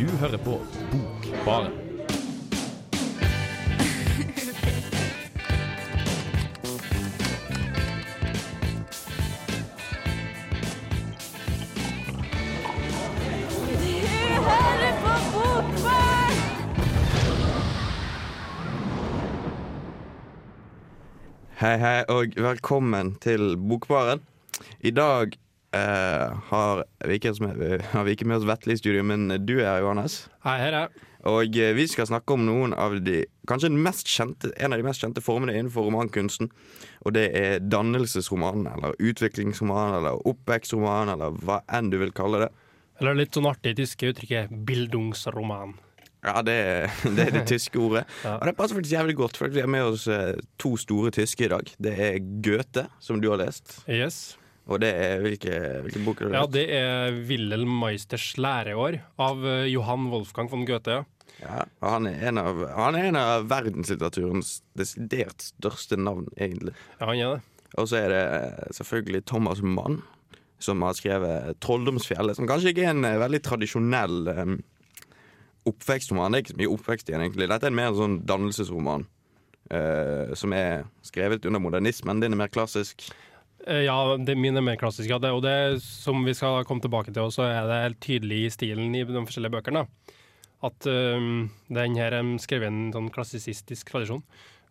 Du hører på Bokbaren. Hei, hei, og velkommen til Bokbaren. I dag eh, har, vi ikke, har vi ikke med oss Vetle i studio, men du er her, Johannes. Hei, hei, hei. Og uh, vi skal snakke om noen av de Kanskje mest kjente, en av de mest kjente formene innenfor romankunsten. Og det er dannelsesromanen, eller utviklingsromanen, eller oppvekstromanen, eller hva enn du vil kalle det. Eller litt sånn artig tyske uttrykket 'bildungsroman'. Ja, det, det er det tyske ordet. Ja. Og det passer faktisk jævlig godt, for vi har med oss eh, to store tyske i dag. Det er Goethe, som du har lest. Yes. Og det er hvilke, hvilke bok har du Ja, det er Wilhelm Meisters læreår av eh, Johan Wolfgang von Goethe. Ja, og han er en av, han er en av verdenslitteraturens desidert største navn, egentlig. Ja, han er det. Og så er det eh, selvfølgelig Thomas Mann, som har skrevet 'Trolldomsfjellet', som kanskje ikke er en eh, veldig tradisjonell um, oppvekstroman. Det er ikke så mye oppvekst igjen, egentlig. Dette er mer en sånn dannelsesroman. Uh, som er skrevet under modernismen. Den er mer klassisk. Eh, Ja, det min er mer klassisk. Ja. Det, og det som vi skal komme tilbake til, så er det helt tydelig i stilen i de forskjellige bøkene. At um, den her er skrevet i en sånn klassisistisk tradisjon.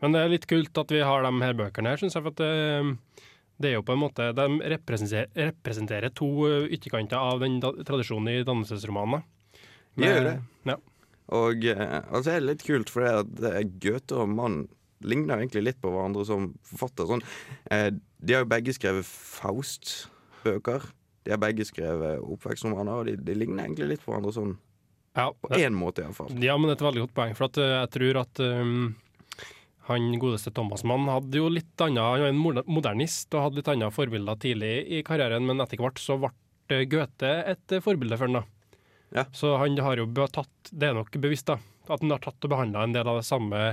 Men det er litt kult at vi har de her bøkene her, syns jeg. For at det, det er jo på en måte De representerer, representerer to uh, ytterkanter av den da, tradisjonen i dannelsesromanene. De gjør det. Ja. Og altså, det er litt kult, for det eh, Goethe og Mann ligner egentlig litt på hverandre som forfatter. Sånn, eh, de har jo begge skrevet Faust-bøker. De har begge skrevet oppvekstromaner, og de, de ligner egentlig litt på hverandre sånn Ja, på én måte, iallfall. Ja, men det er et veldig godt poeng. For at, eh, jeg tror at um, han godeste Thomas Mann hadde jo litt annet Han var en modernist og hadde litt andre forbilder tidlig i karrieren, men etter hvert så ble eh, Goethe et forbilde for han da. Ja. Så han har jo tatt Det er nok bevisst, da. At han har tatt og behandla en del av det samme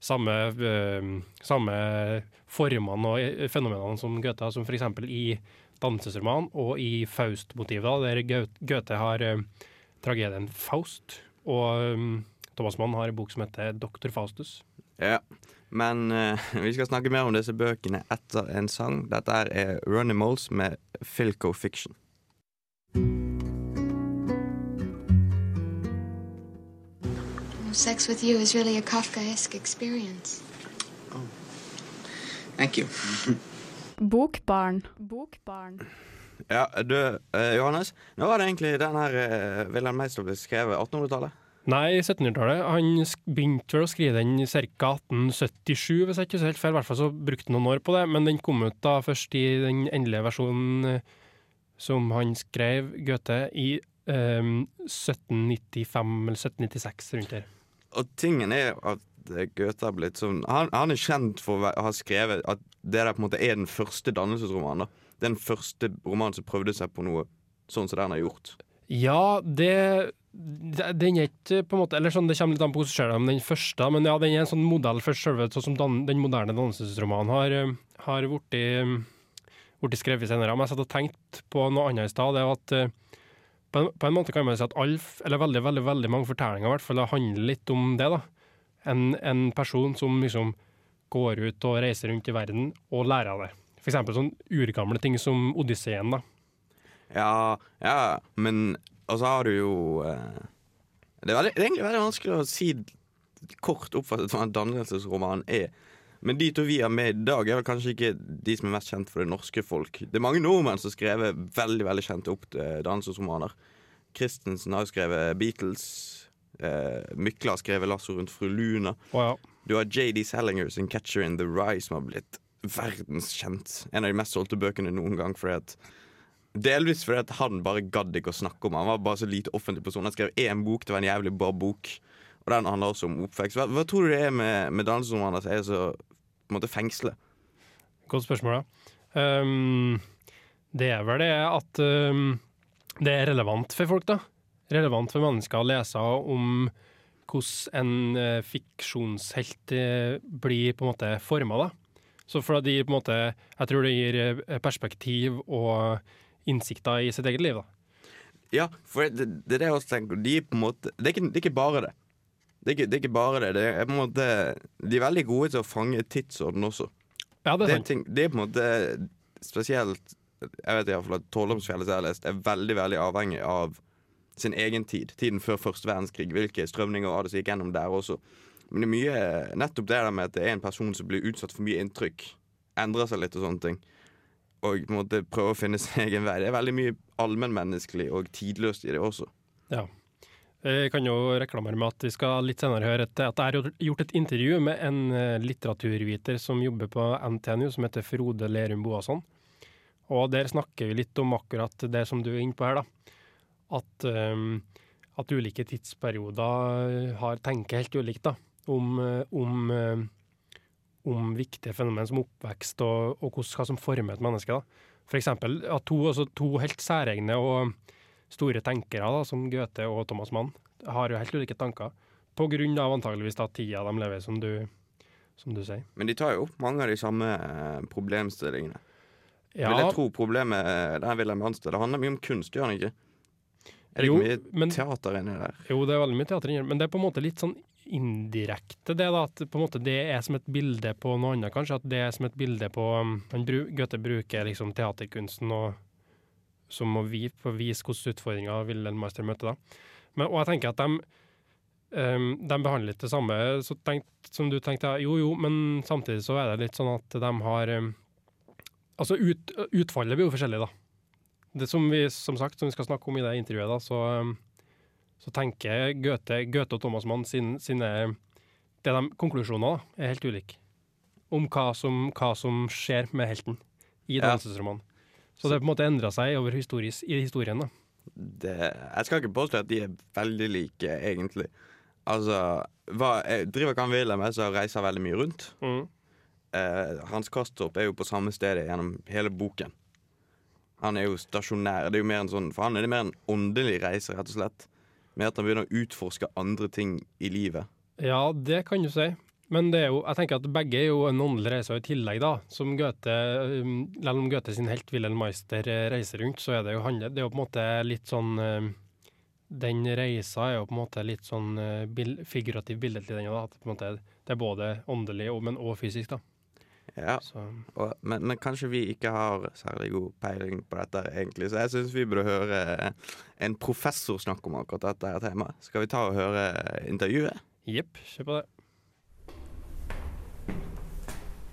samme, eh, samme formene og eh, fenomenene som Goethe som f.eks. i dansesroman og i Faust-motivet, der Goethe har eh, tragedien Faust, og Thomas Mann har en bok som heter Doktor Faustus. Ja. Men uh, vi skal snakke mer om disse bøkene etter en sang. Dette er Runny Moles med Filco Fiction. Sex with you is really a Kafkaesque experience. Thank you. Bokbarn. Bokbarn. Ja, du, eh, Johannes. Nå var det egentlig den her eh, Wilhelm Meister ble skrevet 1800-tallet. Nei, 1700-tallet. Han begynte vel å skrive den i ca. 1877, hvis jeg ikke husker helt feil. I hvert fall så brukte han noen år på det, men den kom ut da først i den endelige versjonen eh, som han skrev, Goethe, i eh, 1795 eller 1796, rundt der. Og tingen er at eh, Goethe har blitt sånn han, han er kjent for å ha skrevet at det der på en måte er den første dannelsesromanen. da. Den første romanen som prøvde seg på noe sånn som det han har gjort. Ja, det, Den er ikke på en måte Eller sånn, det kommer litt an på hvordan du ser det, men den første Men ja, den er en sånn modell for selve sånn som dan, den moderne dannelsesromanen har, eh, har blitt skrevet senere. Men jeg satt og tenkte på noe annet i stad. Det er at eh, på en, på en måte kan man si at all, eller veldig, veldig, veldig mange fortellinger i hvert fall handler litt om det. da. En, en person som liksom går ut og reiser rundt i verden og lærer av det. Eksempel sånn urgamle ting som Odysseen. da. Ja, ja, men Og så har du jo eh, det, er veldig, det er egentlig veldig vanskelig å si kort oppfattet hva en dannelsesroman er. Men de to vi har med i dag, er vel kanskje ikke de som er mest kjent for det norske folk. Det er mange nordmenn som har skrevet veldig veldig kjente opp eh, dannelsesromaner. Christensen har skrevet Beatles. Eh, Mykle har skrevet 'Lasso rundt fru Luna'. Oh, ja, Du har JD Salinger sin 'Catcher in the Rye', som har blitt verdenskjent. En av de mest solgte bøkene noen gang. Fordi at Delvis fordi at han bare gadd ikke å snakke om Han var bare så lite offentlig person. Han skrev én bok, det var en jævlig bra bok. Og den handler også om oppvekst. Hva, hva tror du det er med, med dannelsesromaner som er så på en måte fengselet. Godt spørsmål, da. Um, det er vel det at um, det er relevant for folk, da. Relevant for mennesker å lese om hvordan en eh, fiksjonshelt eh, blir på en måte forma, da. Så for at de på en måte Jeg tror det gir eh, perspektiv og innsikter i sitt eget liv, da. Ja, for det, det, er det jeg også tenker. De måte Det er ikke, det er ikke bare det. Det er ikke, det er ikke bare det. det er på en måte, de er veldig gode til å fange tidsorden også. Ja, det Det er sant. ting, det er på en måte spesielt Jeg vet i hvert fall at Trolldomsfjellet som jeg har lest, er veldig veldig avhengig av sin egen tid. Tiden før første verdenskrig. Hvilke strømninger var det som gikk gjennom der også. Men det er mye nettopp det der med at det er en person som blir utsatt for mye inntrykk. Endrer seg litt og sånne ting. Og på en måte prøver å finne sin egen vei. Det er veldig mye allmennmenneskelig og tidløst i det også. Jeg kan jo reklamere med at vi skal litt senere høre at jeg har gjort et intervju med en eh, litteraturviter som jobber på NTNU, som heter Frode Lerum Boasson. Og der snakker vi litt om akkurat det som du er inne på her, da. At, um, at ulike tidsperioder har tenker helt ulikt, da. Om, eh, om, eh, om viktige fenomen som oppvekst og, og hva som former et menneske. da. For eksempel at to, altså to helt særegne og store tenkere da, som Goethe og Thomas Mann har jo helt ulike tanker. På grunn av antageligvis da tida de lever, som du, som du sier. Men de tar jo opp mange av de samme eh, problemstillingene. Ja, Vil jeg tro problemet eh, der Wilhelm Hansted Det handler mye om kunst, gjør det ikke? Er det Jo, ikke mye men- teater inni der? jo, det er veldig mye teater inni men det er på en måte litt sånn indirekte, det da. At på en måte det er som et bilde på noe annet, kanskje. At det er som et bilde på um, han Goethe bruker liksom teaterkunsten og, som å vi, få vise hvilke utfordringer vil en master møte da. Men, og jeg tenker at de um, de behandler litt det samme så tenkt, som du tenkte. Jo, jo, men samtidig så er det litt sånn at de har um, Altså, ut, utfallet blir jo forskjellig, da. Det som vi, som sagt, som vi skal snakke om i det intervjuet, da, så, um, så tenker Goethe, Goethe og Thomas Mann sin, sine det de, Konklusjoner da, er helt ulike. Om hva som, hva som skjer med helten i dannelsesromanen. Så det har på en måte endra seg over historis, i historien. da. det, Jeg skal ikke påstå at de er veldig like, egentlig. Altså, hva, driver ikke han Wilhelm med, så reiser veldig mye rundt. Eh, Hans Kastrup er jo på samme sted gjennom hele boken. Han er jo stasjonær. Det er jo mer en sånn, for han er det mer en åndelig reise, rett og slett. Med at han begynner å utforske andre ting i livet. Ja, det kan du si. Men det er jo, jeg tenker at begge er jo en åndelig reise i tillegg, da. Som Goethe, um, Selv om Goethe sin helt Wilhelm Meister eh, reiser rundt, så er det jo, handle- det er jo på en måte litt sånn eh, Den reisa er jo på en måte litt sånn eh, bil, figurativ billedlig, den òg. Det er både åndelig, men òg fysisk, da. Ja, og, men, men kanskje vi ikke har særlig god peiling på dette, egentlig. Så jeg syns vi burde høre en professor snakke om akkurat dette temaet. Skal vi ta og høre intervjuet? jepp, kjør på det.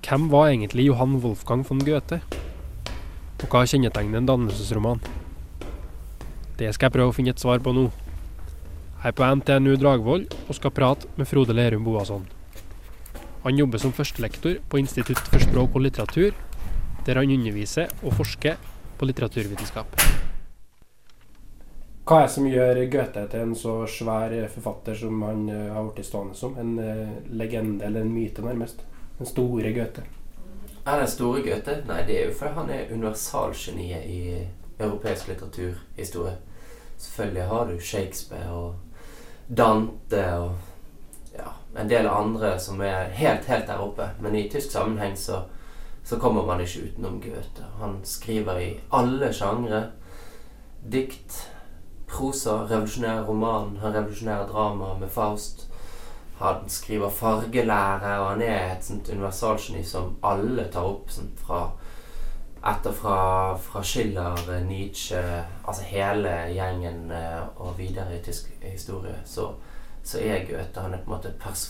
Hvem var egentlig Johan Wolfgang von Goethe? Og hva kjennetegner en dannelsesroman? Det skal jeg prøve å finne et svar på nå. Jeg er på NTNU Dragvoll og skal prate med Frode Lerum Boasson. Han jobber som førstelektor på Institutt for språk og litteratur, der han underviser og forsker på litteraturvitenskap. Hva er det som gjør Goethe til en så svær forfatter som han eh, har blitt stående som? En eh, legende eller en myte, nærmest? Den store Goethe. Er den store Goethe? Nei, det er jo fordi han er universalgeniet i europeisk litteraturhistorie. Selvfølgelig har du Shakespeare og Dante og ja, en del andre som er helt, helt der oppe. Men i tysk sammenheng så, så kommer man ikke utenom Goethe. Han skriver i alle sjangre. Dikt, prosa, revolusjonær roman, han revolusjonerer drama med Faust. Han skriver fargelære, og han er et sånt universalgeni som alle tar opp sånn fra etter fra, fra Schiller, Nietzsche, altså hele gjengen eh, og videre i tysk historie, så, så er Goethe han er på en måte pers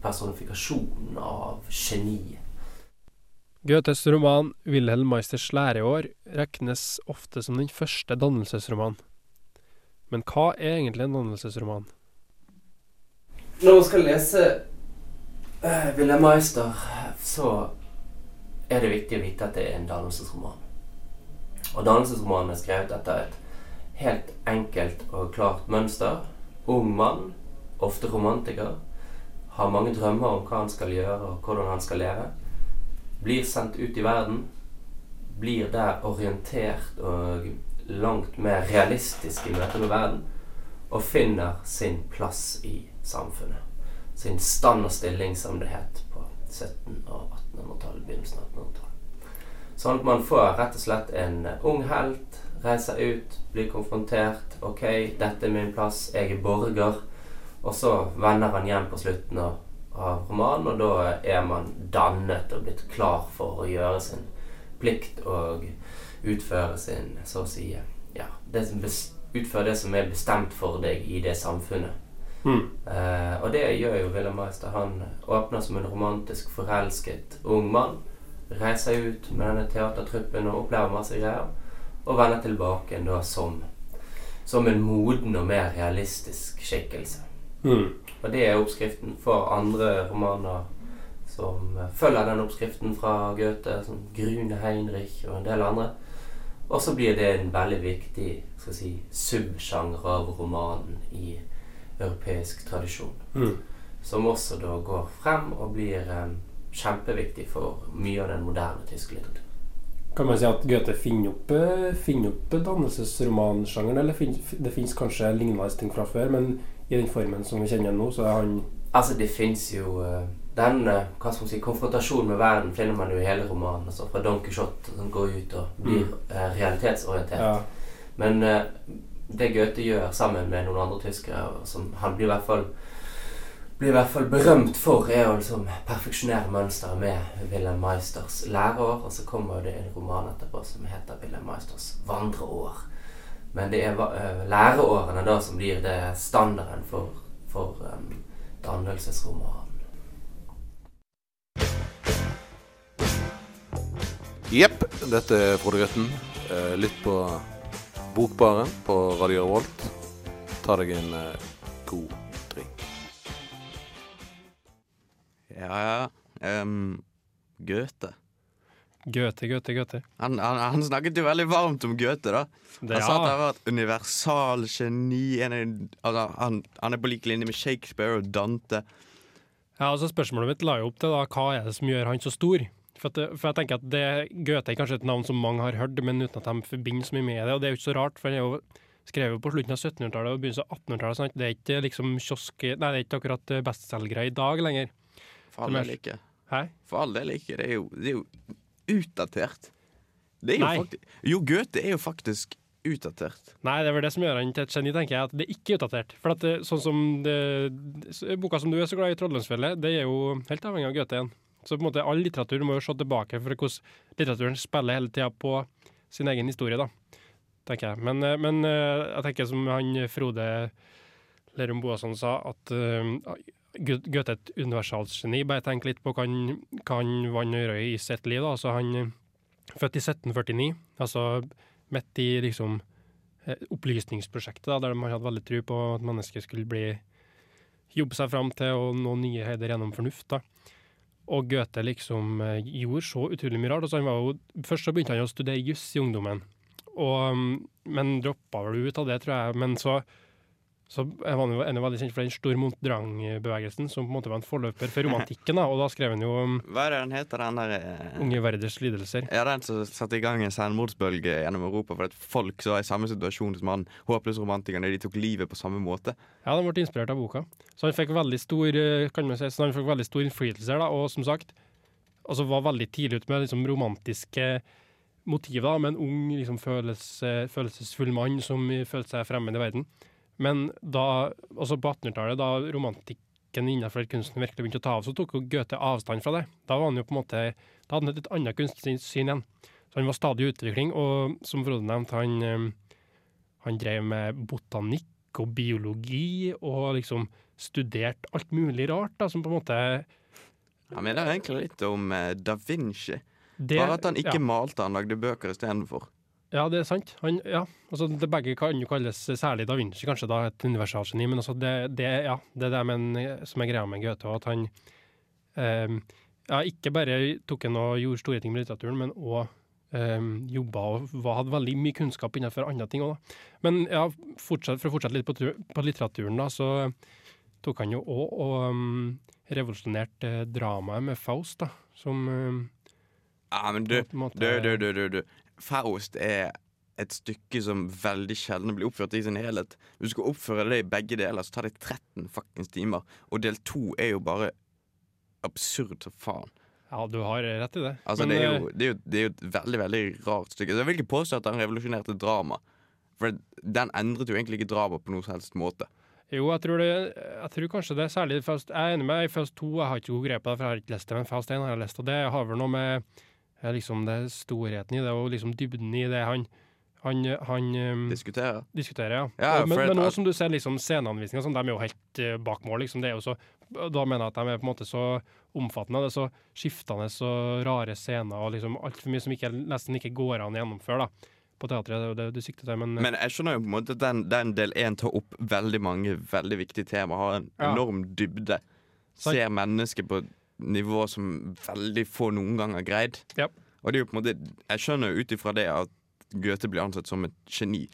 personifikasjonen av geniet. Goethes roman 'Wilhelm Meisters læreår' regnes ofte som den første dannelsesromanen. Men hva er egentlig en dannelsesroman? Når man skal lese uh, Wilhelm Meister, så er det viktig å vite at det er en dannelsesroman. Og dannelsesromanen er skrevet etter et helt enkelt og klart mønster. Ung mann, ofte romantiker, har mange drømmer om hva han skal gjøre og hvordan han skal leve. Blir sendt ut i verden. Blir der orientert og langt mer realistisk i møte med verden. Og finner sin plass i samfunnet. Sin stand og stilling, som det het på 1700- og 1800-tallet. Begynnelsen av 1800-tallet. Sånn at man får rett og slett en ung helt, reiser ut, blir konfrontert. OK, dette er min plass. Jeg er borger. Og så vender han hjem på slutten av, romanen, og da er man dannet og blitt klar for å gjøre sin plikt og utføre sin, så å si Ja, det som bes, utføre det som er bestemt for deg i det samfunnet. Mm. Eh, og det gjør jo Wilhelm Meister. Han åpner som en romantisk forelsket ung mann. Reiser ut med denne teatertruppen og opplever masse greier. Og vender tilbake igjen da som, som en moden og mer realistisk skikkelse. Mm. Og det er oppskriften for andre romaner som følger den oppskriften fra Goethe, som Grune Heinrich og en del andre. Og så blir det en veldig viktig skal si, subsjanger av romanen i europeisk tradisjon. Mm. Som også da går frem og blir um, kjempeviktig for mye av den moderne tyske litteraturen. Kan man si at Goethe finner opp, eh, finner opp dannelsesromansjangeren, eller fin, det fins kanskje lignende ting fra før, men i den formen som vi kjenner nå, så er han Altså, det fins jo uh, Den hva skal man si, konfrontasjonen med verden finner man jo i hele romanen. Altså fra Don Quijote som går ut og blir eh, realitetsorientert. ja, Men eh, det Goethe gjør sammen med noen andre tyskere, som han blir i hvert fall blir i hvert fall berømt for, er å liksom perfeksjonere mønsteret med Wilhelm Meisters læreår. Og så kommer det en roman etterpå som heter Wilhelm Meisters vandreår. Men det er eh, læreårene da som blir det standarden for, for um, dannelsesromanen. Jepp, dette er Frode Grøtten. Eh, lytt på Bokbaren på Radio Revolt. Ta deg en eh, god drink. Ja, ja. Um, Goethe. Goethe, Goethe, Goethe. Han, han, han snakket jo veldig varmt om Goethe, da. Det, Han sa at han var et universalgeni. en Altså, han, han er på lik linje med Shakespeare og Dante. ja, altså Spørsmålet mitt la jo opp til da, hva er det som gjør han så stor. For, at, for jeg tenker at det, Goethe er kanskje et navn som mange har hørt, men uten at de forbinder så mye med det. Og det er jo ikke så rart, for han er jo skrevet på slutten av 1700-tallet og begynnelsen av 1800-tallet. sant? Det er ikke liksom kiosk... Nei, det er ikke akkurat bestselgere i dag lenger. For all del ikke. Hæ? For all del ikke. Det er jo, det er jo utdatert. Det er jo Nei. faktisk Jo, Goethe er jo faktisk utdatert. Nei, det er vel det som gjør han til et geni, tenker jeg. At det er ikke er utdatert. For at det, sånn som det, boka som du er så glad i, 'Trolldomsfjellet', det er jo helt avhengig av Goethe igjen. Så på en måte all litteratur må jo se tilbake for hvordan litteraturen spiller hele tida på sin egen historie, da. Tenker jeg. Men, eh, men eh, jeg tenker som han Frode Lerum Boasson sa, at uh, Goethe er et universalgeni. Bare tenk litt på hva han, han vant å i sitt liv. da. Altså han Født i 1749, altså midt i liksom opplysningsprosjektet, da, der de hadde veldig tro på at mennesket skulle bli jobbe seg fram til å nå nye høyder gjennom fornuft. da. Og Goethe liksom eh, gjorde så utrolig mye rart. Altså, jo, først så begynte han å studere juss i ungdommen, og, mm, men droppa vel ut av det, tror jeg. Men så, så er han jo veldig kjent for den Stormont-Drang-bevegelsen, som på en måte var en forløper for romantikken. da, Og da skrev han jo Hva er det den heter, den der eh, Unge verders lidelser. Ja, den som satte i gang en selvmordsbølge gjennom Europa for at folk som var i samme situasjon som han, håpløse romantikerne, de tok livet på samme måte. Ja, de ble inspirert av boka. Så han fikk veldig stor eh, kan man si, så han fikk veldig stor innflytelse her, da, og som sagt altså var veldig tidlig ute med liksom, romantiske motiv, da, med en ung, liksom, følelse, følelsesfull mann som følte seg fremmed i verden. Men da, altså på 1800-tallet, da romantikken innenfor kunsten virkelig begynte å ta av, så tok jo Goethe avstand fra det. Da var han jo på en måte, da hadde han et litt annet kunstsyn igjen. Så han var stadig i utvikling, og som Frode nevnte, han, eh, han drev med botanikk og biologi, og liksom studert alt mulig rart, da, som på en måte Han mener egentlig litt om eh, da Vinci. det, Bare at han ikke ja, malte, han lagde bøker istedenfor. Ja, det er sant. Han, ja, altså det Begge kan jo kalles, særlig da Vinci, kanskje da et universalgeni, men altså det, det, ja, det er det men, som er greia med Goethe, at han eh, ja, ikke bare tok han og gjorde store ting med litteraturen, men òg eh, jobba og hadde veldig mye kunnskap innenfor andre ting òg. Men ja, fortsatt, for å fortsette litt på, på litteraturen, da, så tok han jo òg og um, revolusjonerte eh, dramaet med Faust, da, som um, Ja, men en du, du, du, du, du. Faust er et stykke som veldig sjelden blir oppført i sin helhet. Hvis du skal oppføre det i begge deler, så tar det 13 fuckings timer. Og del to er jo bare absurd som faen. Ja, du har rett i det. Altså, Men, det, er eh, jo, det, er jo, det er jo et veldig veldig rart stykke. Så jeg vil ikke påstå at han revolusjonerte drama. For den endret jo egentlig ikke drama på noen som helst måte. Jo, jeg tror, det, jeg tror kanskje det er særlig Faust Jeg er enig med i Faust 2, jeg har ikke god grep på det, for jeg har ikke lest det, men Faust 1 har jeg lest, og det har vel noe med eh, liksom det storheten i det, og liksom dybden i det han, han, han um, diskuterer. diskuterer, ja. Ja, men, men nå som du ser liksom sceneanvisninger, sånn, de er jo helt uh, bak mål, liksom. Det er så, da mener jeg at de er på en måte så omfattende, det er så skiftende og rare scener, og liksom altfor mye som ikke, nesten ikke går an å gjennomføre, da. På teatret, det er jo det du sikter til, men, Men jeg skjønner jo på en måte at den, den del én tar opp veldig mange veldig viktige temaer. Har en Ja. enorm dybde. Ser mennesket på nivå som veldig få noen gang har greid. Ja. Og det er jo på en måte Jeg skjønner jo ut ifra det at Goethe blir ansett som et geni.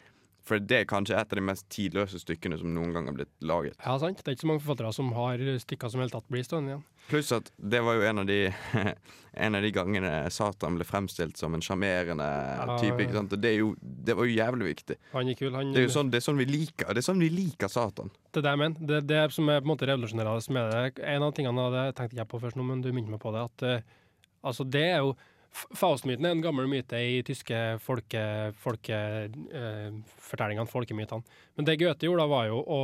For det er kanskje et av de mest tidløse stykkene som noen gang har blitt laget. ja, sant. Det er ikke så mange forfattere som har stykker som helt tatt blir stående igjen. Pluss at det var jo en av de En av de gangene Satan ble fremstilt som en sjarmerende type. ikke sant? Og det, jo, det var jo jævlig viktig. Han er kul, han Det er jo sånn, det er sånn vi liker Det er sånn vi liker Satan. Det er det jeg mener. Det, det som er på en måte revolusjonerende med det En av tingene jeg tenkte ikke på først nå, men du minnet meg på det. At uh, altså det er jo Faustmyten er en gammel myte i tyske folke, folke, eh, folkemytene. Men det Goethe gjorde da, var jo å,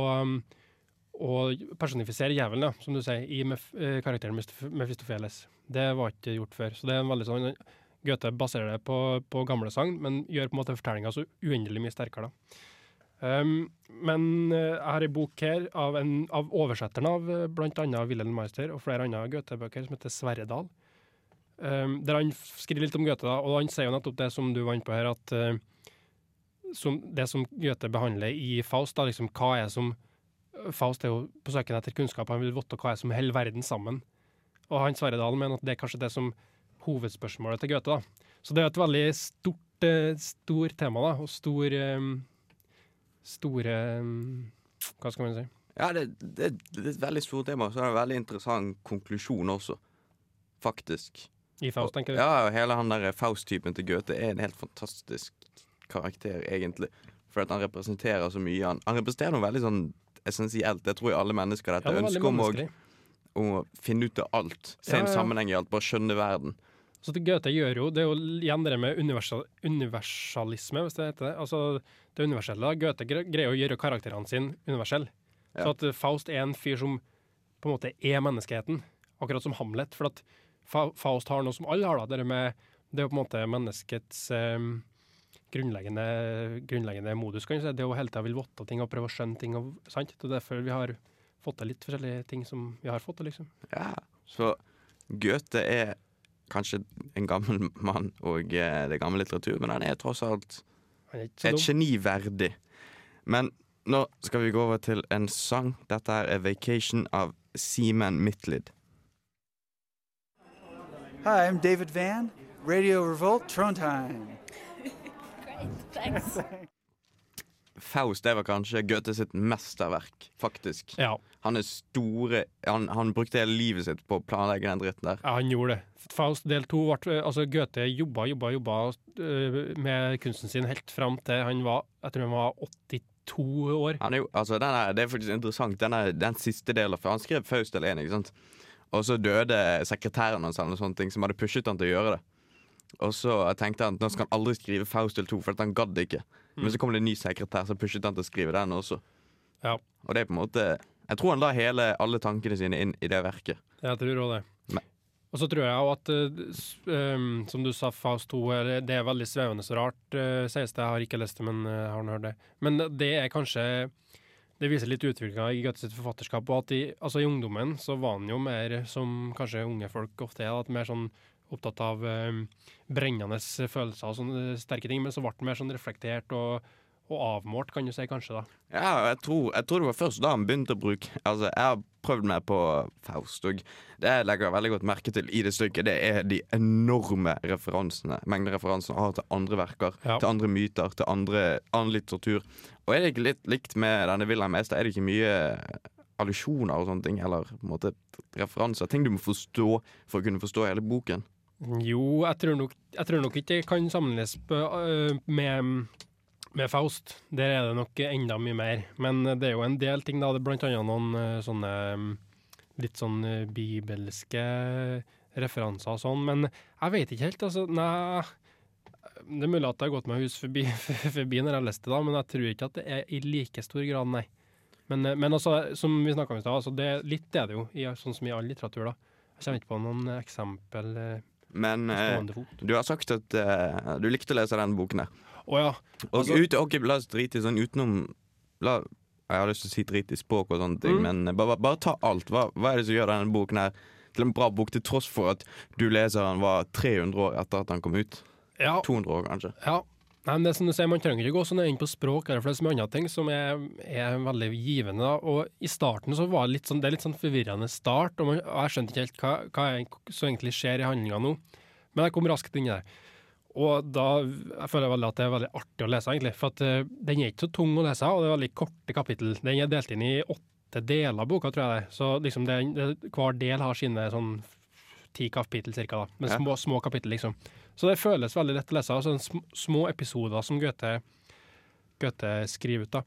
å personifisere djevelen, ja, som du sier, i Mef eh, karakteren Mephistopheles. Det var ikke gjort før. Så det er en veldig sånn Goethe baserer det på, på gamle sagn, men gjør på en måte fortellinga så uendelig mye sterkere. da. Um, men eh, jeg har en bok her av, en, av oversetteren av uh, bl.a. Wilhelm Meister og flere andre Goethe-bøker, som heter Sverre Dahl. Um, der han skriver litt om Goethe, da, og han sier jo nettopp det som du var inne på her, at uh, som, det som Goethe behandler i Faust, da, liksom, hva er som Faust er jo på søken etter kunnskap, han vil vite hva er som holder verden sammen. Og han Sverre mener at det er kanskje det som hovedspørsmålet til Goethe. da. Så det er et veldig stort, uh, stor tema, da, og stor um, Store um, Hva skal man si? Ja, det, det, det er et veldig stort tema, så er det en veldig interessant konklusjon også. Faktisk. I Faust, tenker du? Ja, og hele han der Faust-typen til Goethe er en helt fantastisk karakter, egentlig. For at han representerer så mye. Han, han representerer noe veldig sånn essensielt. Det tror jeg alle mennesker dette Ja, er ønsket om å, finne ut av alt. Se Ja, en ja. sammenheng i alt, bare skjønne verden. Så det Goethe gjør jo, det er jo igjen det med universal, universalisme, hvis det heter det. Altså det universelle. Goethe greier å gjøre karakterene sine universelle. Ja. Så at Faust er en fyr som på en måte er menneskeheten, akkurat som Hamlet. For at Fa Faust har noe som alle har, da. Det, med, det er jo på en måte menneskets um, grunnleggende, grunnleggende modus, kan du si. Det å hele tida vil votte ting og prøve å skjønne ting. Og, sant? Det er derfor vi har fått til litt forskjellige ting som vi har fått til, liksom. Ja, Så Goethe er kanskje en gammel mann og eh, det gammel litteratur, men han er tross alt Han er et geni verdig. Men nå skal vi gå over til en sang. Dette er 'Vacation' av Seaman Midtlid. Hi, I'm David Van, Radio Revolt, Trondheim. Faust det var kanskje Goethe sitt mesterverk, faktisk. Ja. Han er store Han, han brukte hele livet sitt på å planlegge den dritten der. Ja, han gjorde det. Faust del to ble Altså, Goethe jobba, jobba, jobba øh, med kunsten sin helt fram til han var Jeg tror han var 82 år. Han er jo, altså den er, Det er faktisk interessant. Den, er, den siste delen For han skrev Faust del 1, ikke sant? Og så døde sekretæren hans, eller sånne ting, som hadde pushet han til å gjøre det. Og så tenkte han at nå skal han aldri skrive Faust til 2, for han gadd ikke. Men så kom det en ny sekretær, som pushet han til å skrive den også. Ja. Og det er på en måte Jeg tror han la hele, alle tankene sine inn i det verket. Jeg tror òg det. Men- Og så tror jeg òg at, s- som du sa, Faust 2 er, det er veldig svevende så rart, uh, sies det. Jeg har ikke lest det, men uh, har nå hørt det. Men det er kanskje Det viser litt utviklinga i Gøttes forfatterskap. Og at i, altså i ungdommen så var han jo mer, som kanskje unge folk ofte er, at mer sånn opptatt av eh, brennende følelser og sånne sterke ting. Men så ble han mer sånn reflektert og, og avmålt, kan du si, kanskje, da. Ja, jeg tror, jeg tror det var først da han begynte å bruke Altså, jeg prøvd meg på Faust, òg. det jeg legger veldig godt merke til i det stykket, det er de enorme referansene, mengden referansene har til andre verker, Ja. til andre myter, til andre, annen litteratur. Og er det ikke litt likt med denne Wilhelm Mester? Er det ikke mye allusjoner og sånne ting, eller på en måte referanser? Ting du må forstå for å kunne forstå hele boken? Jo, jeg tror nok, jeg tror nok ikke det kan sammenlignes øh, med, med Faust. Der er det nok enda mye mer. Men det er jo en del ting, da. Det er blant annet noen øh, sånne mm, litt sånn øh, bibelske referanser og sånn. Men jeg vet ikke helt, altså. Nei. Det er mulig at det har gått meg hus forbi, forbi når jeg leste det, da, men jeg tror ikke at det er i like stor grad, nei. Men, eh, men altså, som vi snakka om i stad, altså det, litt er det jo, i, sånn som i all litteratur. da. Jeg kommer ikke på noen eksempel eh, Men eh, du har sagt at eh, du likte å lese den boken her. Å ja. Og Altså- ut, ok, La oss drite i sånn utenom la, Jeg har lyst til å si drit i språk og sånne ting, Mm. men bare, bare ta alt. Hva, hva er det som gjør denne boken her til en bra bok, til tross for at du leser den var 300 år etter at den kom ut? ja. 200 år, kanskje. Ja. Nei, men det som du sier, Man trenger ikke gå så nøye inn på språk, eller for det er så mye andre ting som er, er veldig givende. Og I starten så var det litt sånn, det er litt sånn forvirrende start, og, man, og jeg skjønte ikke helt hva, hva som egentlig skjer i handlinga nå. Men jeg kom raskt inn i det. Og da jeg føler jeg veldig at det er veldig artig å lese, egentlig. For at eh, den er ikke så tung å lese, og det er veldig korte kapittel. Den er delt inn i åtte deler, av boka, tror jeg det. Så liksom det, det, hver del har sine sånn ti kapittel cirka, da. Men Ja. små, små kapittel, liksom. Så det føles veldig lett å lese. Altså sm små episoder som Goethe, Goethe skriver ut, da.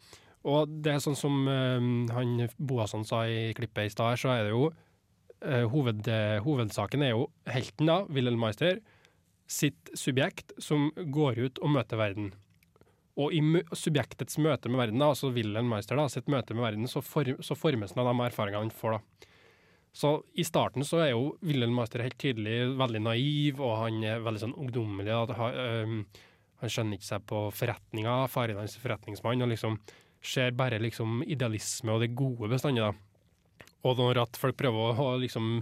Og det er sånn som uh, han Boasson sa i klippet i stad, så er det jo uh, hoved, uh, Hovedsaken er jo helten, da, Wilhelm Meister, sitt subjekt som går ut og møter verden. Og i subjektets møte med verden, altså Wilhelm Meister, da, sitt møte med verden, så, form, så formes han av de erfaringene han får. da. Så i starten så er jo Wilhelm Meister helt tydelig veldig naiv, og han er veldig sånn ungdommelig. At, han skjønner ikke seg på forretninga, faren hans er forretningsmann, og liksom ser bare liksom idealisme og det gode bestandig. Og når at folk prøver å liksom,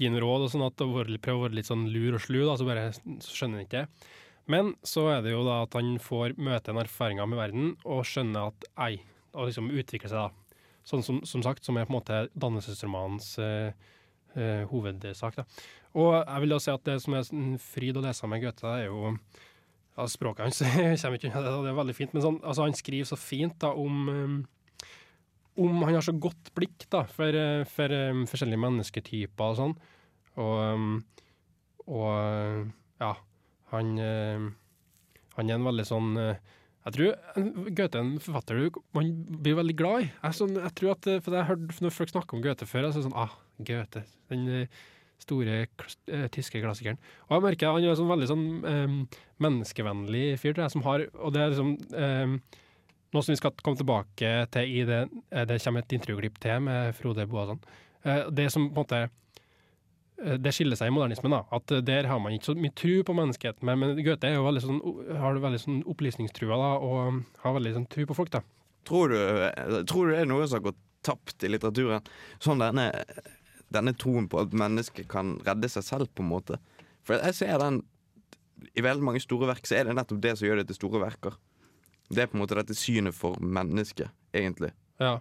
gi en råd og sånn, at prøve å være litt sånn lur og slu, da, så bare skjønner han ikke det. Men så er det jo da at han får møte en erfaringer med verden, og skjønner at ei, og liksom utvikle seg, da. Sånn som, som sagt, som er på en måte dannelsesromanens eh, eh, hovedsak. Da. Og jeg vil da si at det som er en fryd å lese med Goethe, er jo ja, Språket hans kommer ikke unna det, det er veldig fint, men sånn, altså, han skriver så fint da om eh, om Han har så godt blikk da, for, eh, for um, forskjellige mennesketyper og sånn. Og, eh, og ja, han, han er en veldig sånn jeg tror en- Goethe er en forfatter du man blir veldig glad i. Jeg, sånn, jeg tror at, for jeg har hørt Når folk snakker om Goethe før, så er det sånn ah, Goethe, den store tyske klassikeren. Og jeg merker han er sånn veldig sånn um, menneskevennlig fyr, tror jeg, som har Og det er liksom eh, noe som vi skal komme tilbake til i det eh, Det kommer et intervjuklipp til med Frode Boasson. Eh, det som på en måte eh, det skiller seg i modernismen. da, at Der har man ikke så mye tru på menneskeheten. Men, men Goethe er jo veldig sånn, har veldig sånn opplysningstrua da, og har veldig sånn tru på folk. da. Tror du, tror du det er noe som har gått tapt i litteraturen? Sånn denne, denne troen på at mennesket kan redde seg selv, på en måte. For jeg ser den I veldig mange store verk så er det nettopp det som gjør det til store verker. Det er på en måte dette synet for mennesket, egentlig. Ja.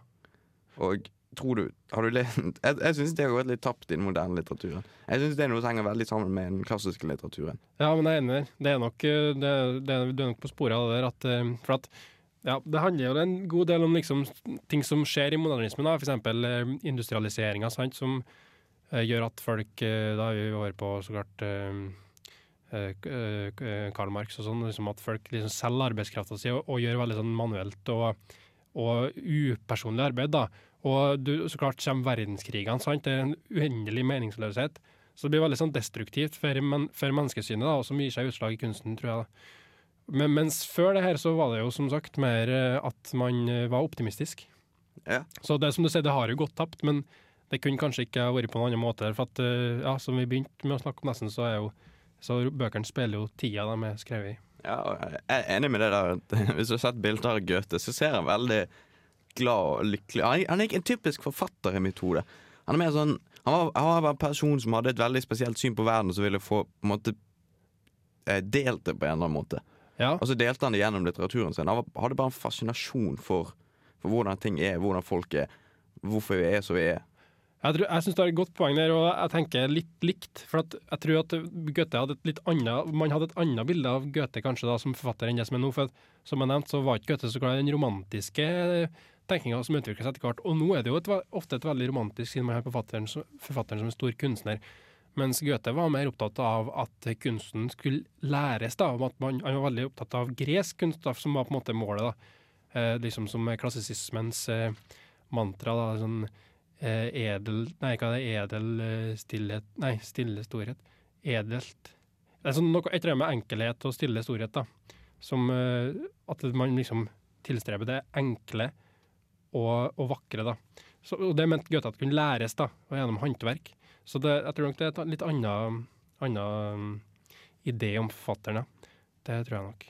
Og tror du Har du lest Jeg, jeg syns det har gått litt tapt i den moderne litteraturen. Jeg syns det er noe som henger veldig sammen med den klassiske litteraturen. Ja, men jeg er enig. der. Det er nok, eh, det, det, du er nok på sporet av det der. At, eh, for at ja, Det handler jo en god del om liksom, ting som skjer i modernismen. da, F.eks. Eh, industrialiseringa, som gjør at folk Da er vi over på så klart Karl Marx og sånn, liksom at folk liksom selger arbeidskrafta si og, og gjør veldig sånn manuelt og, og upersonlig arbeid. da. Og du, så klart kommer verdenskrigene. sant? Det er en uendelig meningsløshet. Så det blir veldig sånn destruktivt for, men, for menneskesynet, da, og som gir seg utslag i kunsten, tror jeg. da. Men, mens før det her så var det jo som sagt mer eh, at man eh, var optimistisk. Ja. Så det som du sier, det har jo gått tapt, men det kunne kanskje ikke vært på noen annen måte. For at, eh, ja, som vi begynte med å snakke om nesten, så er jo så bøkene spiller jo tida de er skrevet i. Ja, jeg er enig med det der. Hvis du har sett bilder av Goethe, så ser han veldig glad og lykkelig Han er, han er ikke en typisk forfatter i mitt hode. Han er mer sånn Han var, han var en person som hadde et veldig spesielt syn på verden, som ville få på en måte eh, delt det på en eller annen måte. Ja, Og så delte han det gjennom litteraturen sin. Han var, hadde bare en fascinasjon for, for hvordan ting er, hvordan folk er, hvorfor vi er som vi er. Jeg, tror- jeg syns det er et godt poeng der, og jeg tenker litt likt. For jeg tror at Goethe hadde et litt annet Man hadde et annet bilde av Goethe kanskje da som forfatter enn det som er nå. For som jeg nevnte, så var ikke Goethe så i den romantiske tenkinga som utvikler seg etter hvert. Og nå er det jo et, ofte et veldig romantisk siden man har forfatteren, forfatteren som en stor kunstner. Mens Goethe var mer opptatt av at kunsten skulle læres. da, at man, Han var veldig opptatt av gresk kunst, da, som var på en måte målet. da, eh, liksom Som klassisismens eh, mantra. da, sånn eh, edel Nei, hva er det? Edel eh, stillhet Nei, stille storhet. Edelt Det er sånn noe, annet med enkelhet og stille storhet, da. Som eh, at man liksom tilstreber det enkle og, og vakre, da. Så, og det mente Goethe at kunne læres, da, og gjennom håndverk. Så det, jeg tror nok det er et litt annen, annen idé om forfatteren, ja. Det tror jeg nok.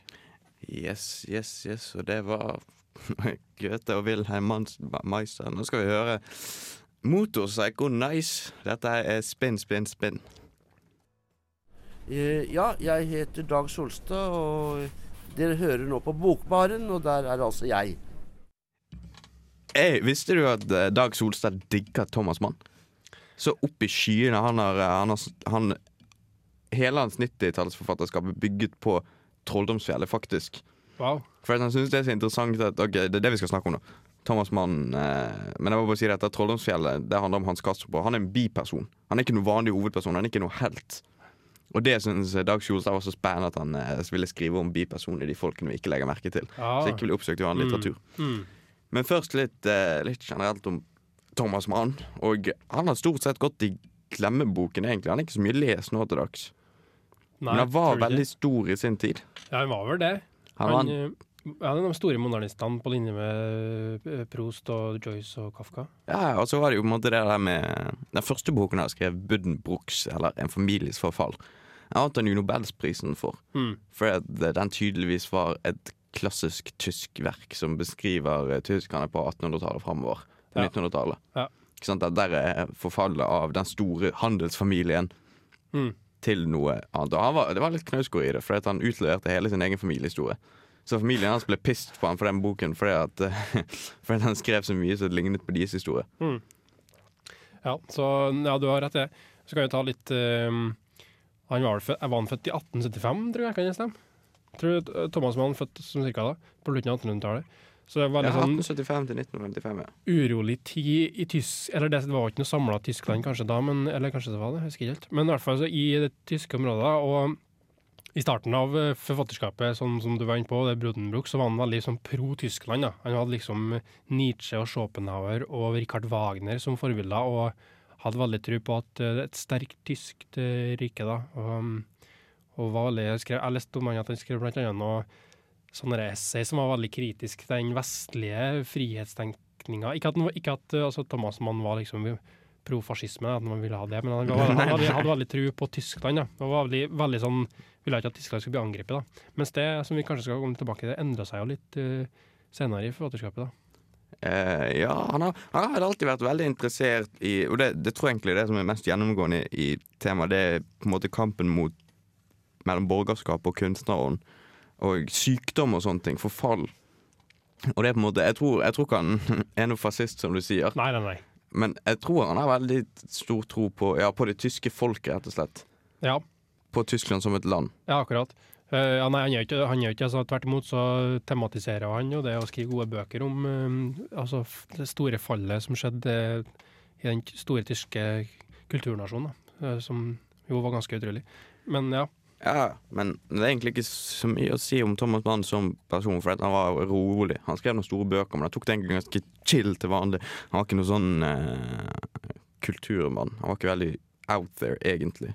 Yes, yes, yes. Og det var Goethe og Wilhelm Meister. Nå skal vi høre Motorpsycho Nice. Dette er Spinn, spinn, spinn. Eh, ja, jeg heter Dag Solstad, og dere hører nå på Bokbaren, og der er altså jeg. Hey, visste du at eh, Dag Solstad digger Thomas Mann? Så opp i skyene. Han har, eh, han har han, Hele hans 90-tallsforfatterskap er bygget på Trolldomsfjellet, faktisk. Wow. For han synes det er så interessant at Ok, det er det vi skal snakke om nå. Thomas Mann eh, Men jeg må bare si dette Trolldomsfjellet Det handler om Hans Kastrup. Han er en biperson. Han er ikke noen vanlig hovedperson. Han er ikke noe helt. Og det syns Dag Solstad var så spennende at han eh, ville skrive om bipersoner, de folkene vi ikke legger merke til. Ja. Så ikke blir oppsøkt i annen litteratur. Mm. Men først litt, eh, litt generelt om Thomas Mann. Og han har stort sett gått i glemmeboken, egentlig. Han er ikke så mye lest nå til dags. Nei, Men han var veldig stor i sin tid. Ja, han var vel det. Han Han, var, eh, ja, de store modernistene på linje med Prost Proust og Joyce og Kafka. ja, og så var det jo på en måte det der med Den første boken jeg skrev, 'Buddenbrooks', eller 'En families forfall'. Jeg vant den jo Nobelsprisen for. Mm. For den tydeligvis var et klassisk tysk verk som beskriver eh, tyskerne på 1800-tallet framover. På Ja. 1900-tallet. Ja. Sant? Der er forfallet av den store handelsfamilien Mm. til noe annet. Og han var, det var litt knausgård i det, for han utleverte hele sin egen familiehistorie. Så familien hans ble pissed på han for den boken fordi at, fordi han skrev så mye som det lignet på deres historie. Ja, så ja, du har rett det. Så kan vi ta litt eh, Han var født, var han født i 1875, tror jeg, kan jeg stemme? Tror eh, Thomas Mann født som cirka da, på slutten av 1800-tallet. Så det var Ja, litt sånn 1875 til 1955, ja. urolig tid i tysk Eller det var ikke noe samla Tyskland kanskje da, men, eller kanskje det var det, jeg husker ikke helt. Men i hvert fall så i det tyske området, og i starten av eh, forfatterskapet, sånn som du var inne på, det Brudenbruck, så var han veldig sånn pro-Tyskland. da. Han hadde liksom Nietzsche og Schopenhauer og Richard Wagner som forbilder, og hadde veldig tro på at eh, et sterkt tysk eh, rike, da. Og, um, og var veldig, jeg, skrev, jeg leste om han at han skrev blant annet noe sånne essay som var veldig kritisk til den vestlige frihetstenkninga. Ikke at, den ikke at altså, Thomas Mann var liksom pro-fascisme, at man ville ha det, men han, var, han hadde, hadde veldig tro på Tyskland. Ja. Og var veldig, veldig sånn, ville ikke at Tyskland skulle bli angrepet. Da. Mens det som vi kanskje skal komme tilbake til, endra seg jo litt uh, senere i forfatterskapet. da. Uh, ja, han har, han har alltid vært veldig interessert i Og det, det tror jeg egentlig det som er mest gjennomgående i temaet. Det er på en måte kampen mot mellom borgerskap og kunstnerånd. Og sykdom og sånne ting. Forfall. Og det er på en måte Jeg tror, jeg tror ikke han er noe fascist, som du sier. Nei, nei, nei. Men jeg tror han har veldig stor tro på, ja, på det tyske folket, rett og slett. Ja, På Tyskland som et land. ja akkurat. Uh, ja, nei, han gjør ikke, han gjør ikke altså, Tvert imot så tematiserer han jo det å skrive gode bøker om eh, altså, det store fallet som skjedde i den store tyske kulturnasjonen, eh, som jo var ganske utrolig. Men ja. Ja, men det er egentlig ikke så mye å si om Thomas Mann som person, for han var rolig. Han skrev noen store bøker, men han tok det egentlig ganske chill til vanlig. Han var ikke noen sånn eh, kulturmann. Han var ikke veldig out there, egentlig.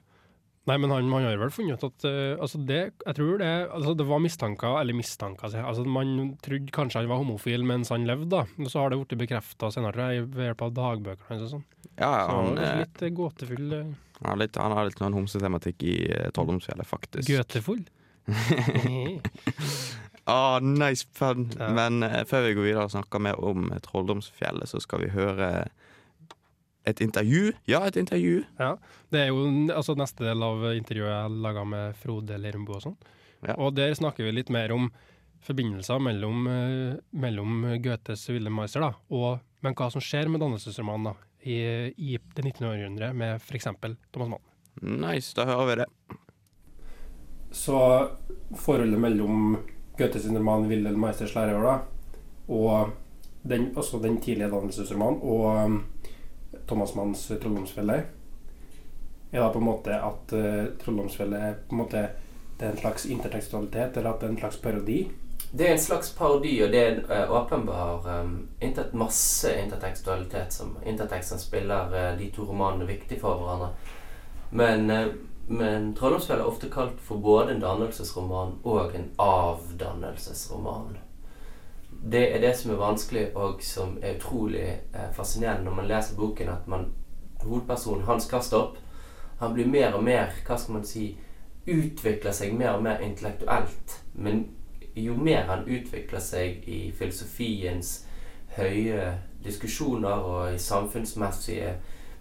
Nei, men han, man har vel funnet ut at uh, altså det, jeg tror det, altså det var mistanker, eller mistanker, altså Man trodde kanskje han var homofil mens han levde, da. Og så har det blitt bekrefta senere, ved hjelp av dagbøkene hans og sånn. Ja, Så han, er eh, litt eh, gåtefull. Uh, han, har litt, han har litt noen homsetematikk i uh, Trolldomsfjellet, faktisk. Gøtefull? Ah, nice pun. Ja. Men før vi går videre og snakker mer om Trolldomsfjellet, så skal vi høre et intervju. Ja, et intervju. Ja. Det er jo altså, neste del av intervjuet jeg laga med Frode Lerumbo og sånn. Ja. Og der snakker vi litt mer om forbindelser mellom, eh, mellom Goethes Wilhelm Meister da, og men hva som skjer med dannelsesromanen da, i, i det 19. århundret med f.eks. Thomas Mann. Nice, da hører vi det. Så forholdet mellom Goethes roman 'Wilhelm Meisters læreår' og den, også den tidlige dannelsesromanen og Thomas Manns 'Trolldomsfelle' er da på en måte at uh, 'Trolldomsfelle' er på en måte det er en slags intertekstualitet, eller at det er en slags parodi. Det er en slags parodi, og det er en eh, åpenbar um, intet masse intertekstualitet som Interteksten spiller uh, de to romanene viktig for hverandre. Men uh, men Trolldomsfjell er ofte kalt for både en dannelsesroman og en avdannelsesroman. Det er det som er vanskelig, og som er utrolig eh, fascinerende når man leser boken, at man, hovedpersonen Hans Kastrup han blir mer og mer hva skal man si, utvikler seg mer og mer intellektuelt. Men jo mer han utvikler seg i filosofiens høye diskusjoner og i samfunnsmessige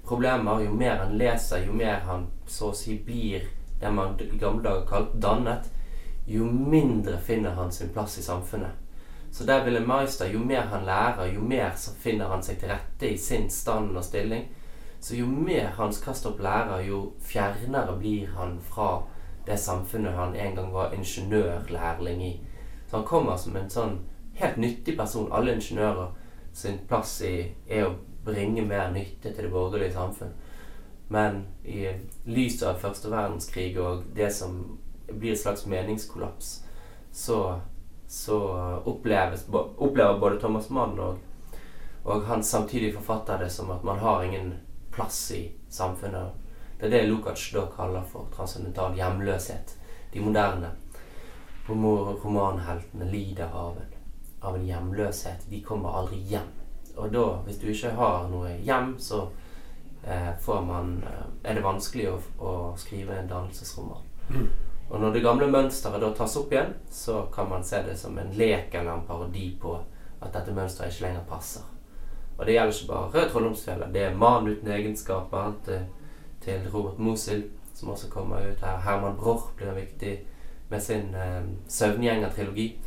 problemer, jo mer han leser, jo mer han så å si blir det man i gamle dager kalte dannet, jo mindre finner han sin plass i samfunnet. Så der ville Meister, jo mer han lærer, jo mer så finner han seg til rette i sin stand og stilling. Så jo mer Hans Kastrup lærer, jo fjernere blir han fra det samfunnet han en gang var ingeniørlærling i. Så han kommer som en sånn helt nyttig person. Alle ingeniører sin plass i, er å bringe mer nytte til det borgerlige samfunn. Men i lys av første verdenskrig og det som blir et slags meningskollaps, så, så opplever både Thomas Mann og, og han samtidig forfatter det som at man har ingen plass i samfunnet. Det er det Lukács da kaller for transcendental hjemløshet. De moderne romanheltene lider av en, av en hjemløshet. De kommer aldri hjem. Og da, hvis du ikke har noe hjem, så eh, får man eh, er det vanskelig å, å skrive en dannelsesroman. Mm. Og når det gamle mønsteret da tas opp igjen, så kan man se det som en lek eller en parodi på at dette mønsteret ikke lenger passer. Og det gjelder ikke bare Rød Trolldomsfjellet. Det er 'Mann uten egenskaper' til, til Robert Mosil, som også kommer ut her. Herman Broch blir viktig med sin eh, 'Søvngjenger-trilogi'.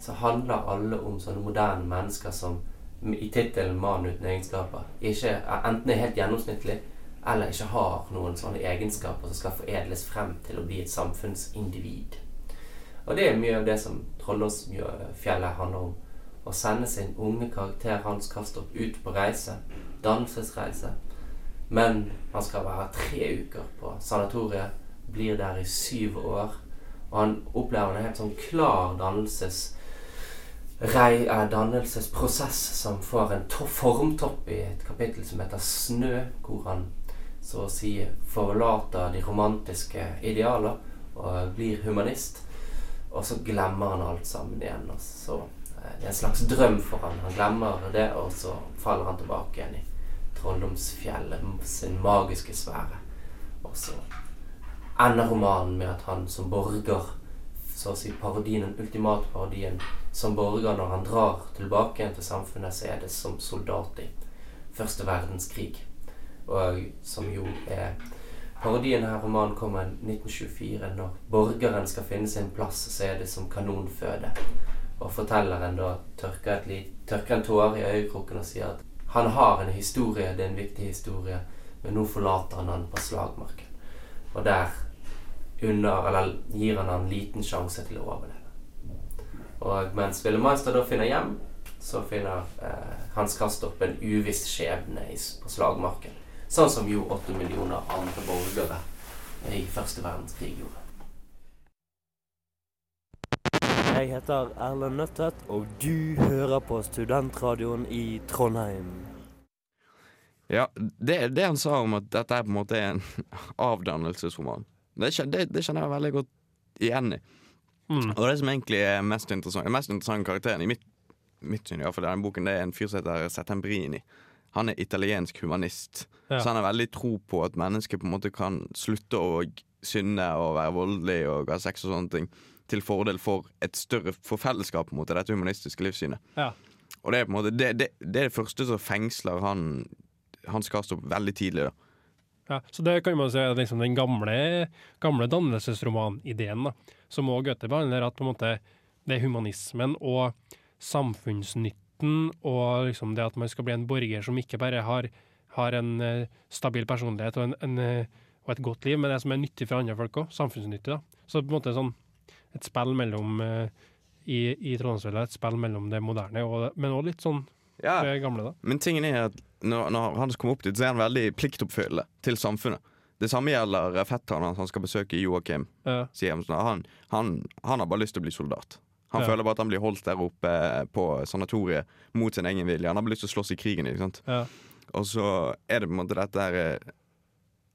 Så handler alle om sånne moderne mennesker som i tittelen 'Mann uten egenskaper' ikke, enten er helt gjennomsnittlig eller ikke har noen sånne egenskaper som skal foredles frem til å bli et samfunnsindivid. Og det er mye av det som Trollåsfjellet handler om. Å sende sin unge karakter Hans Kastrup ut på reise. Dannelsesreise. Men han skal være tre uker på sanatoriet. Blir der i syv år. Og han opplever en helt sånn klar dannelses eh, dannelsesprosess som får en formtopp i et kapittel som heter 'Snø', hvor han så å si forlater de romantiske idealer og blir humanist. Og så glemmer han alt sammen igjen. Og så, eh, det er en slags drøm for han. Han glemmer det, og så faller han tilbake igjen i trolldomsfjellet, sin magiske sfære. Og så ender romanen med at han som borger så å si parodien, den ultimate parodien som borger når han drar tilbake igjen til samfunnet, så er det som soldat i første verdenskrig. Og som jo er Parodien her romanen kommer i 1924. Når borgeren skal finne sin plass, så er det som kanonføde. Og fortelleren da tørker, et tørker en tåre i øyekroken og sier at han har en historie, det er en viktig historie, men nå forlater han han på slagmarken. Og der under, eller gir han en liten sjanse til å overleve. Og mens Willemeister da finner hjem, så finner eh, Hans Kastrup en uviss skjebne på slagmarken. Sånn som jo åtte millioner andre borgere i første verdenskrig gjorde. Jeg heter Erlend Nøttet, og du hører på Studentradioen i Trondheim. Ja, det, det han sa om at dette er på en måte en avdannelsesroman, det, det, det kjenner jeg veldig godt igjen i. Mm. Og det som egentlig er mest interessant Den mest interessante karakteren i mitt, mitt syn, i hvert fall, i denne boken, det er en fyr som heter Settembrini. Han er italiensk humanist, Ja. så han har veldig tro på at mennesker på en måte kan slutte å synde og være voldelig og ha sex og sånne ting, til fordel for et større for fellesskap, mot dette humanistiske livssynet. Ja. Og det er på en måte det, det, det er det første som fengsler han Hans Kastrup veldig tidlig. da Ja, så det kan man si er liksom den gamle, gamle dannelsesromanideen da, som òg Goethe behandler, at måte det er humanismen og samfunnsnytten og liksom det at man skal bli en borger som ikke bare har, har en eh, stabil personlighet og, en, en, eh, og et godt liv, men det som er nyttig for andre folk òg. Samfunnsnyttig. da. Så på en måte sånn et spill mellom eh, i, i Trondheimsveldet, et spill mellom det moderne, og, men òg litt sånn Ja. det gamle, da. Men tingen er at når, når han kommer opp dit, så er han veldig pliktoppfyllende til samfunnet. Det samme gjelder fetteren hans han skal besøke Joakim. Ja. Sånn, han, han, han har bare lyst til å bli soldat. Han Ja. føler bare at han blir holdt der oppe på sanatoriet mot sin egen vilje. Han har lyst til å slåss i krigen. Ikke sant? Ja. Og så er det på en måte dette her eh,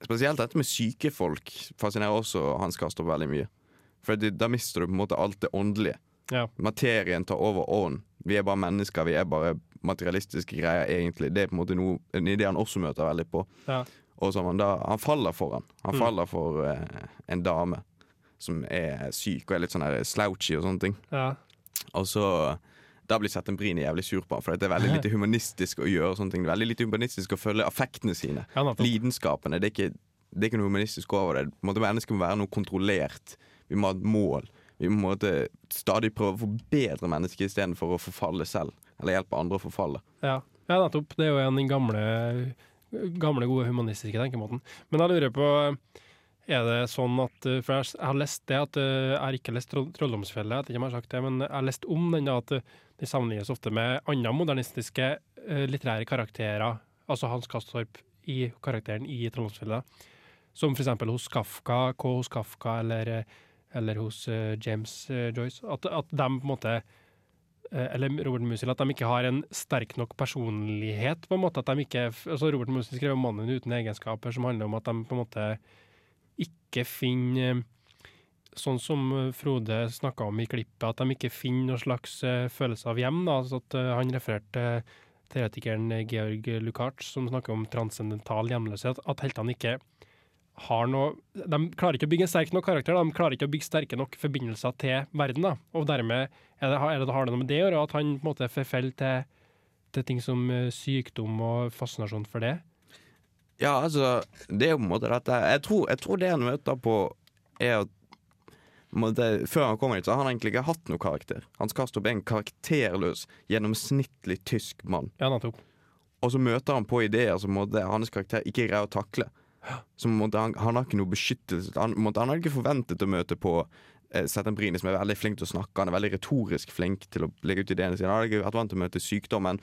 spesielt dette med syke folk fascinerer også Hans Kastrup veldig mye. For da mister du på en måte alt det åndelige. Ja. Materien tar over ånden. Vi er bare mennesker, vi er bare materialistiske greier, egentlig. Det er på en måte noe, en idé han også møter veldig på. Ja. Og som han da Han faller for han. Han Mm. faller for eh, en dame som er syk og er litt sånn slouchy og sånne ting. Ja. Og så da blir Settembrini jævlig sur på ham, for det er veldig lite humanistisk å gjøre sånne ting. Det er veldig lite humanistisk å følge affektene sine. Ja. Lidenskapene. Det er, ikke, det er ikke noe humanistisk over det. På en måte, Mennesket må være noe kontrollert. Vi må ha et mål. Vi må stadig prøve å forbedre mennesket istedenfor å forfalle selv. Eller hjelpe andre å forfalle. Ja, ja nettopp. Det er jo en den gamle, gamle gode humanistiske tenkemåten. Men jeg lurer på, er det sånn at eh, For jeg har lest det at eh, Jeg har ikke lest Troll- Trolldomsfjellet, jeg vet ikke om jeg har sagt det, men jeg har lest om den da at den sammenlignes ofte med andre modernistiske eh, litterære karakterer, altså Hans Kastorp i karakteren i Trolldomsfjellet. Som eksempel hos Kafka, K hos Kafka, eller, eh, eller hos eh, James eh, Joyce. At, at de på en måte eh, eller Robert Musil, at de ikke har en sterk nok personlighet. på en måte, at de ikke, altså Robert Musil skrev om 'Mannen uten egenskaper', som handler om at de på en måte ikke finner Sånn som eh, Frode snakka om i klippet, at de ikke finner noen slags eh, følelse av hjem. Da, Så at eh, Han refererte teoretikeren Georg Lukács, som snakker om transcendental hjemløshet. At heltene ikke har noe De klarer ikke å bygge en sterk nok karakter. De klarer ikke å bygge sterke nok forbindelser til verden. Da. Og dermed er det, er det, har det noe med det å gjøre, at han på en måte forfeller til, til ting som sykdom og fascinasjon for det. Ja, altså, det er jo på en måte dette Jeg tror, jeg tror det han møter på, er at måte, Før han kommer hit, så har han egentlig ikke hatt noen karakter. Hans Kastrup er en karakterløs, gjennomsnittlig tysk mann. Ja, nettopp. Og så møter han på ideer som måte, hans karakter ikke greier å takle. Så på måte, han, han har ikke noe beskyttelse. Han, på måte, han hadde ikke forventet å møte på eh, Settembrini, som er veldig flink til å snakke. Han er veldig retorisk flink til å legge ut ideene sine. Han hadde ikke vært vant til å møte sykdommen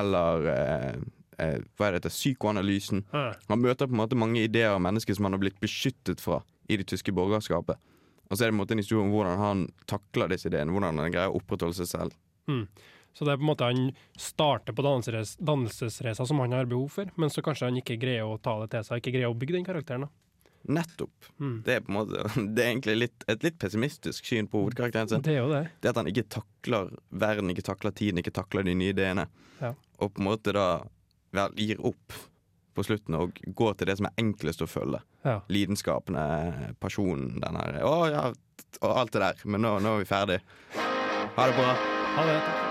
eller eh, eh, hva er dette, psykoanalysen. Han møter på en måte mange ideer av mennesker som han har blitt beskyttet fra i det tyske borgerskapet. Og så er det på en måte en historie om hvordan han takler disse ideene, hvordan han greier å opprettholde seg selv. Mm. Så det er på en måte han starter på dannelsesreis- dannelsesreisa som han har behov for, men så kanskje han ikke greier å ta det til seg, ikke greier å bygge den karakteren. da. Nettopp. Mm. Det er på en måte Det er egentlig litt, et litt pessimistisk syn på hovedkarakteren sin. Det er jo det. Det at han ikke takler verden, ikke takler tiden, ikke takler de nye ideene. Ja. Og på en måte da vel, gir opp på slutten og går til det som er enklest å følge. Ja. Lidenskapene, pasjonen, den her Å ja, og alt det der. Men nå, nå er vi ferdig. Ha det bra. Ha det.